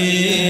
علي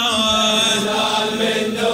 الشهر طالع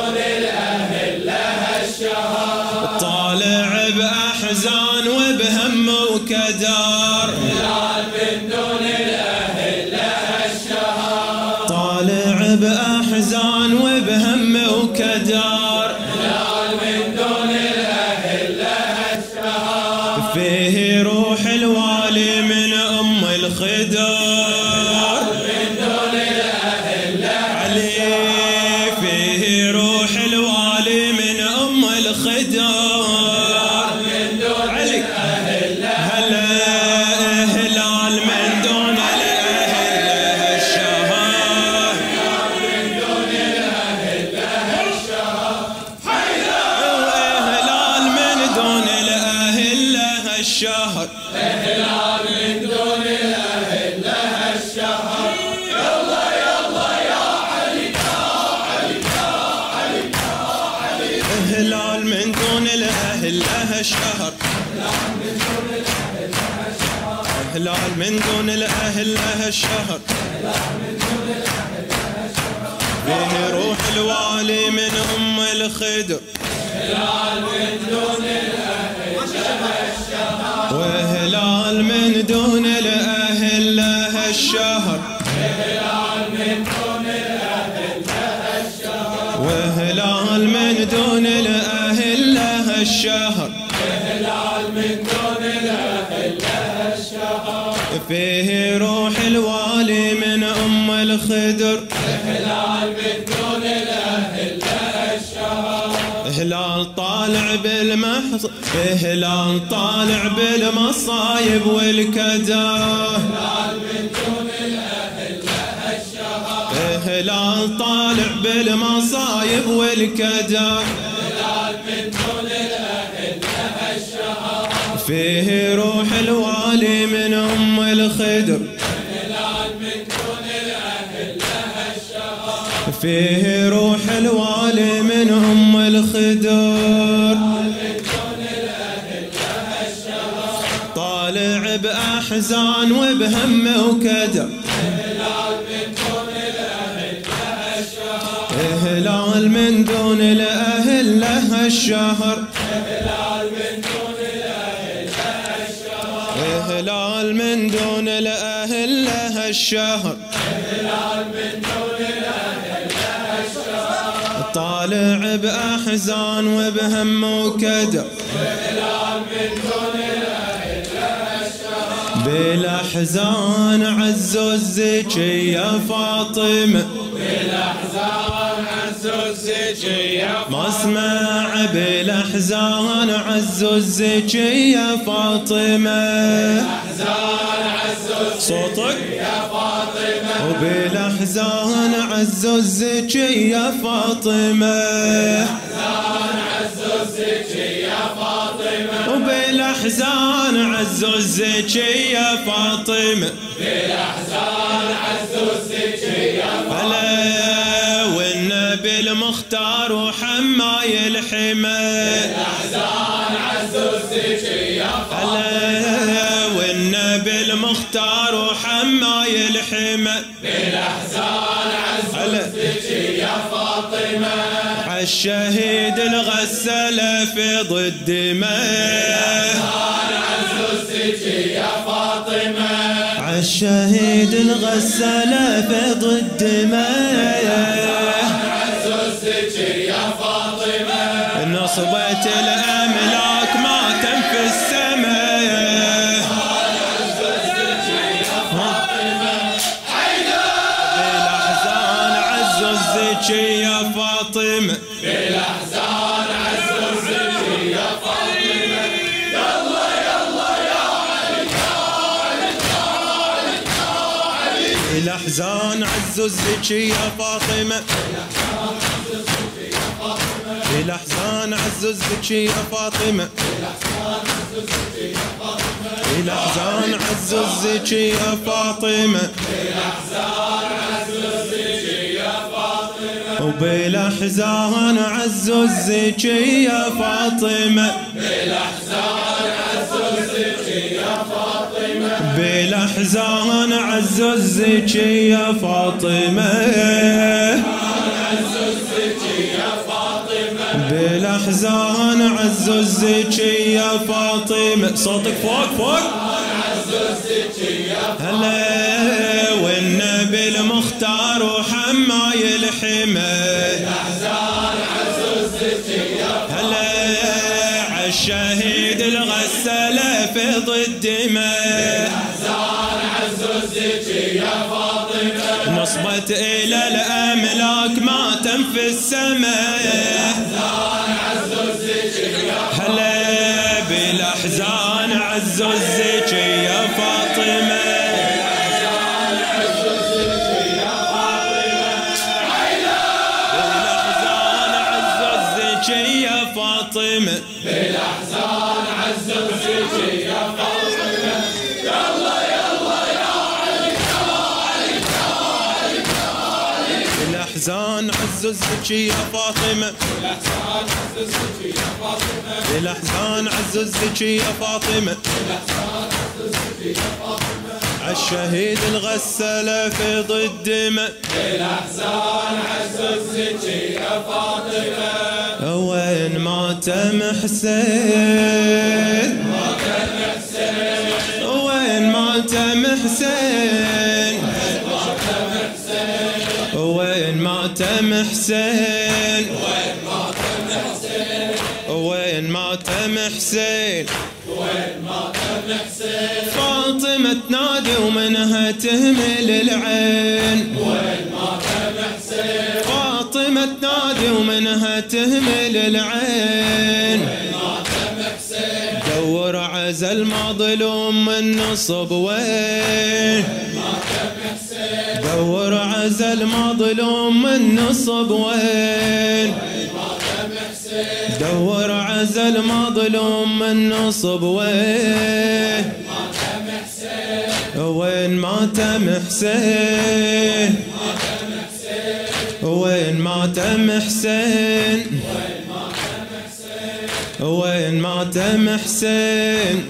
من دون الأهل له الشهر. فيه روح الوالي من أم الخدر. وهلال من دون الأهل له الشهر. وهلال من دون الأهل له الشهر. فيه روح الوالي من أم الخدر. هلال طالع بالمحص هلال طالع بالمصايب والكدر. هلال طالع بالمصايب والكدر. فيه روح الوالي من أم الخدر. فيه روح الوالي من أم الخدر. طالع بأحزان وبهم وكدر. هلال من دون الأهل له الشهر. الشهر. طالع بأحزان وبهم وكدر بالأحزان عزوز يا فاطمة ما اسمع بالأحزان عزوز يا فاطمة. صوتك؟ وبالأحزان عزوز يا فاطمة. وبالأحزان عزوزك يا فاطمة. بالأحزان عزوزك يا فاطمة. والنبي المختار وحماي الحمى. الأحزان عزوزك يا هلا والنبي المختار وحماي الحمى بالأحزان عزوزك يا فاطمة. عالشهيد الغسل في ضد ما. عزوزك يا فاطمة. عالشهيد الغسل في ضد ما. عزوزك يا فاطمة. نصبت الأملاك ما تنفي عززك يا فاطمة. بالأحزان عزوزك يا فاطمة. يلا يلا يا الأحزان عززك يا فاطمة الأحزان عززك يا فاطمة الأحزان يا فاطمة. وبالأحزان عززك يا فاطمة. بالأحزان عززك يا فاطمة. بالأحزان عززك يا فاطمة. صوتك فوق فوق. هلا والنبي المختار وحماي الحمى هلا عالشهيد الغسل في ضد ما عزوزك يا فاطمة نصبت إلى الأملاك ما تنفي السماء. هلا بالأحزان عززك يا فاطمة. بالأحزان عزوزك يا فاطمة يلا يلا يا بالأحزان عززك يا فاطمة. الأحزان عزوزك يا فاطمة بالأحزان عززك يا فاطمة. عالشهيد الغسل في ضد ما الأحزان عزوزك يا فاطمة وين ماتم حسين؟ وين ماتم حسين؟ وين ماتم حسين؟ وين ماتم حسين؟ فاطمة تنادي ومنها تهمل العين. فاطمة تنادي ومنها تهمل العين. دور عزل مظلوم من نصب وين. دور عزل مظلوم من نصب وين. دور عزل مظلوم من نصب وين. وين ماتم حسين وين ماتم حسين. وين ماتم حسين.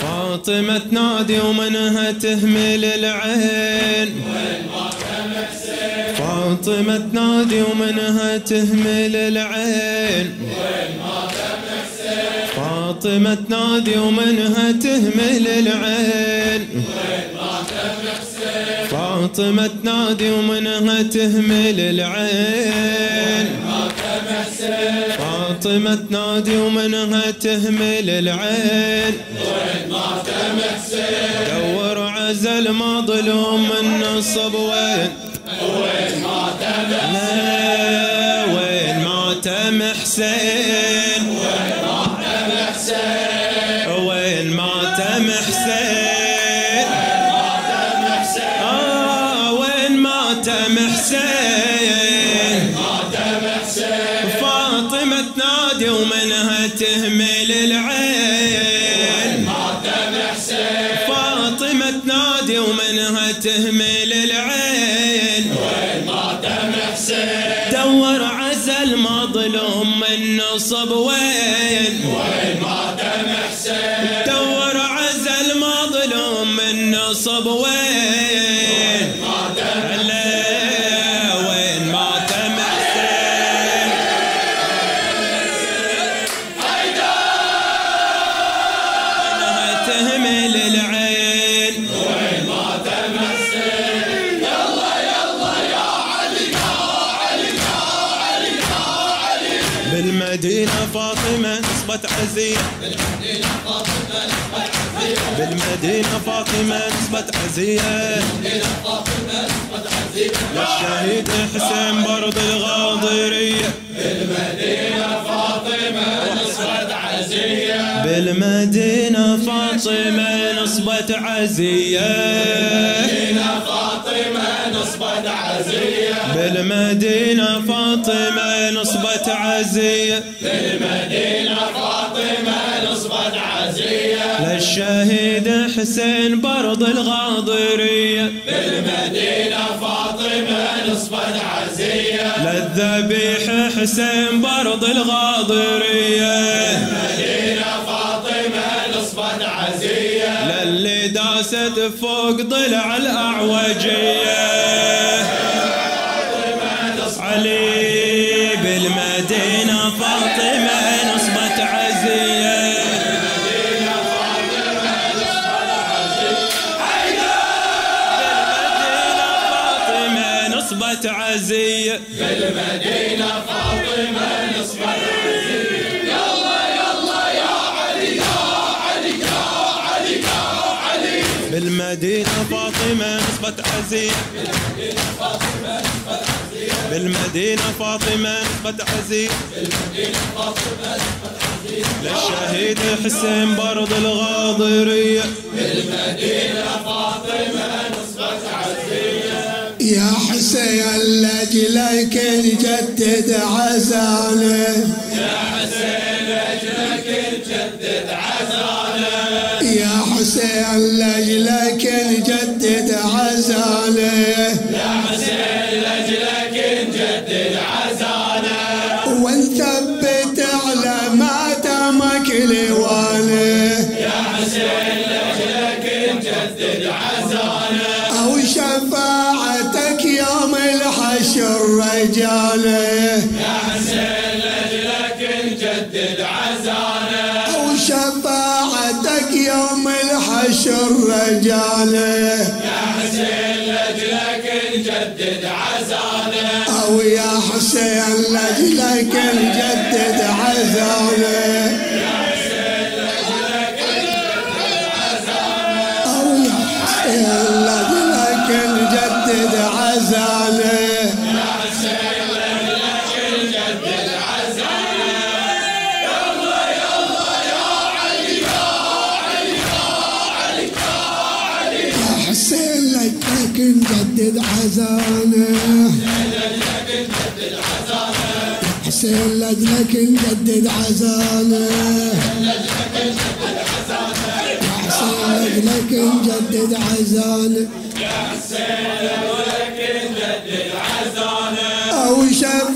فاطمة تنادي ومنها تهمل العين. فاطمة تنادي ومنها تهمل العين. فاطمة تنادي ومنها تهمل العين. فاطمة تنادي ومنها تهمل العين. فاطمة تنادي ومنها تهمل العين. دور عزل مظلوم من نصب وين. وين ماتم حسين. من بالمدينة فاطمة نصبت عزية. للشهيد حسين برض الغاضرية. بالمدينة فاطمة نصبت عزية. بالمدينة فاطمة نصبت عزية. بالمدينة فاطمة نصبت عزية. بالمدينة فاطمة نصبت عزية. بالمدينة فاطمة نصبت عزية. للشهيد حسين برض الغاضرية. بالمدينة فاطمة نصبت عزية. للذبيح حسين برض الغاضرية. داست فوق ضلع الأعوجية. علي بالمدينة فاطمة نصبت عزية. بالمدينة فاطمة نصبت عزية. بالمدينة فاطمة نصبت عزية يلا يلا يا علي يا علي يا علي يا بالمدينة فاطمة نصبت عزية بالمدينة فاطمة نصبت عزية للشهيد حسين برض الغاضرية. بالمدينة فاطمة نصبت عزية يا حسين لاجلك نجدد عزانه يا حسين اجلك نجدد عزانه يا حسين لاجلك نجدد عزانه عزانه أو يا حسين لاجلك نجدد عزانه أو يا حسين نجدد يا حسين لك نجدد عزانه حسين لجلك نجدد عزانه يا حسين لجلك نجدد عزانه أو شفاعتك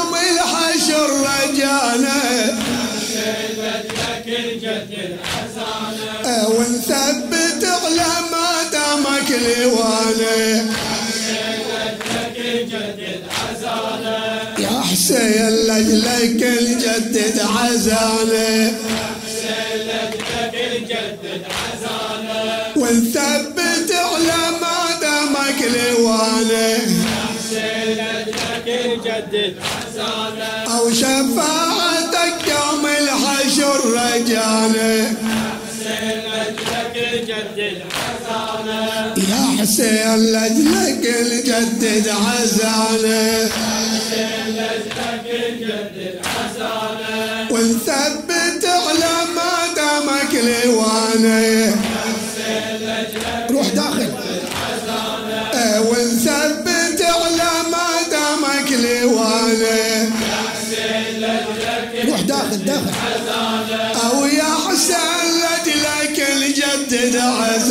ونثبت على ما دامك لواله يا حسين لجلك نجدد عزانه ونثبت على ما دامك لوانه أو شفاعتك يوم الحشر رجانه يا حسين لجلك نجدد عزانه ونثبت على ما دامك لوانه نجدد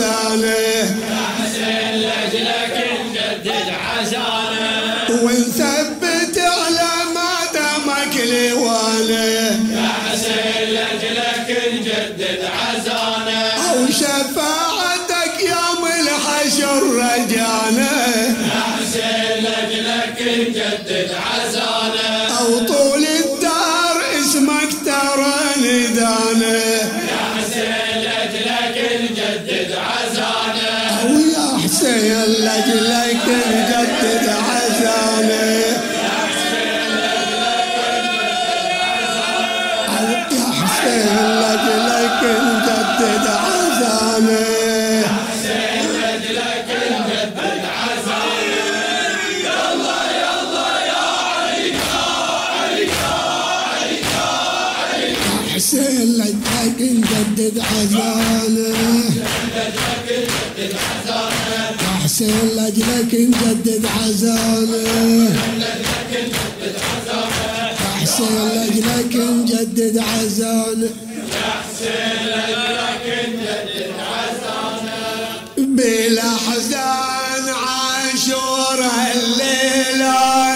نجدد عزانه يا حسين لجلك نجدد عزانه يا حسين لاجلك نجدد عزانه يا حسين لاجلك نجدد عزانه. بالاحزان عاشور هالليله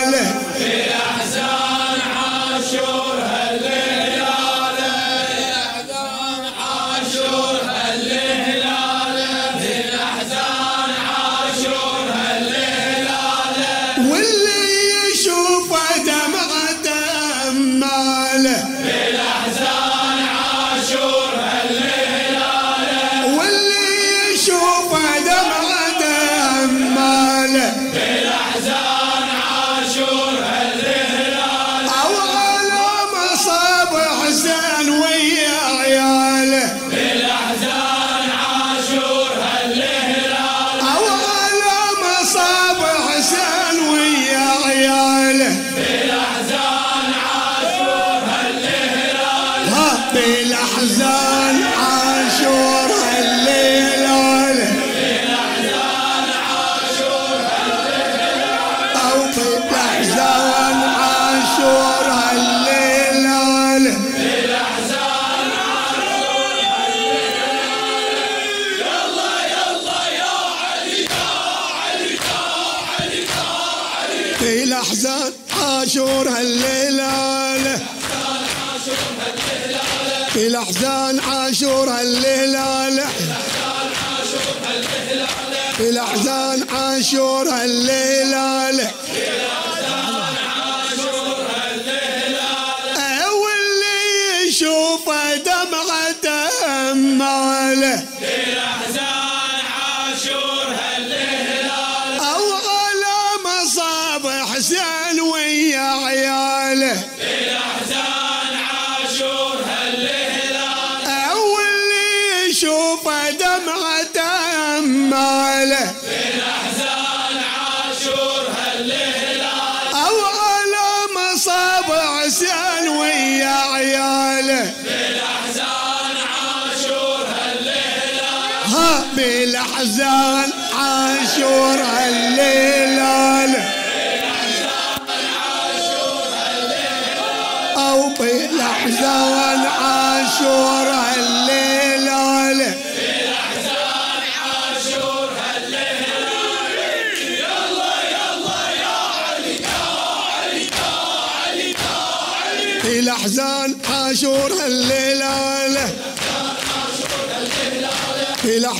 بالاحزان في الاحزان عاشور في الأحزان عاشور هالليله واللي يشوفه دمعته ماله بالاحزان عاشور هالليلة. أو بالاحزان عاشور هالليلة. في الاحزان عاشور هالليلة.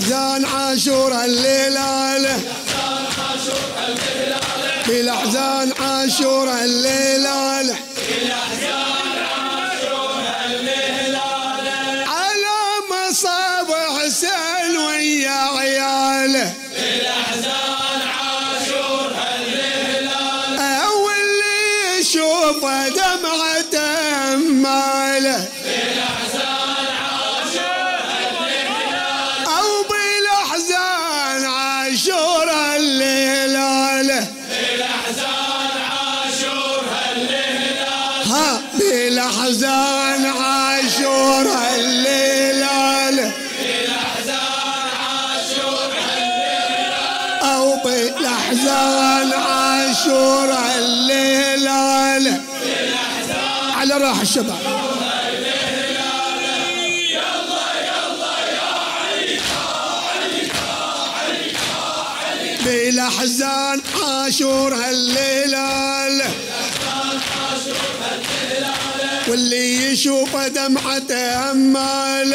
بالاحزان عاشور الليلاله بالاحزان عاشور الليلة بالاحزان عاشور هالليلال واللي يشوف دمعته أمال.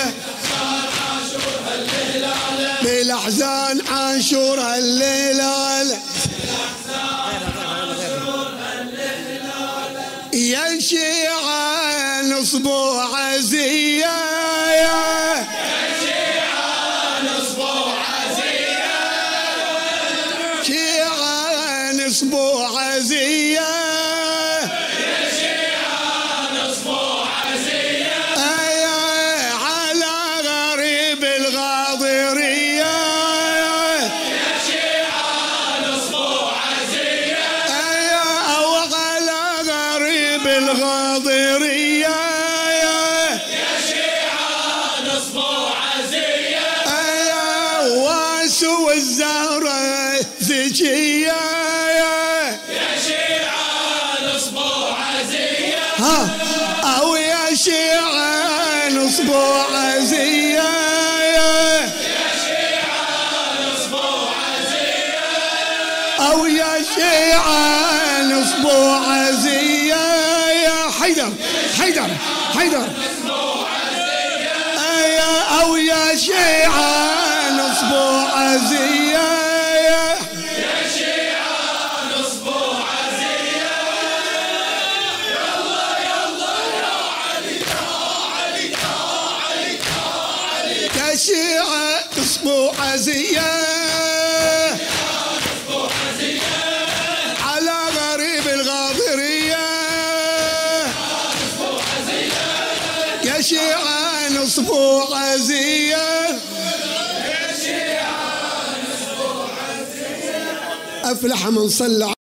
بالاحزان عاشور هالليلال يا الشيعة نصبو عزية الشيعة نصبو عزيز. في لحم نصلي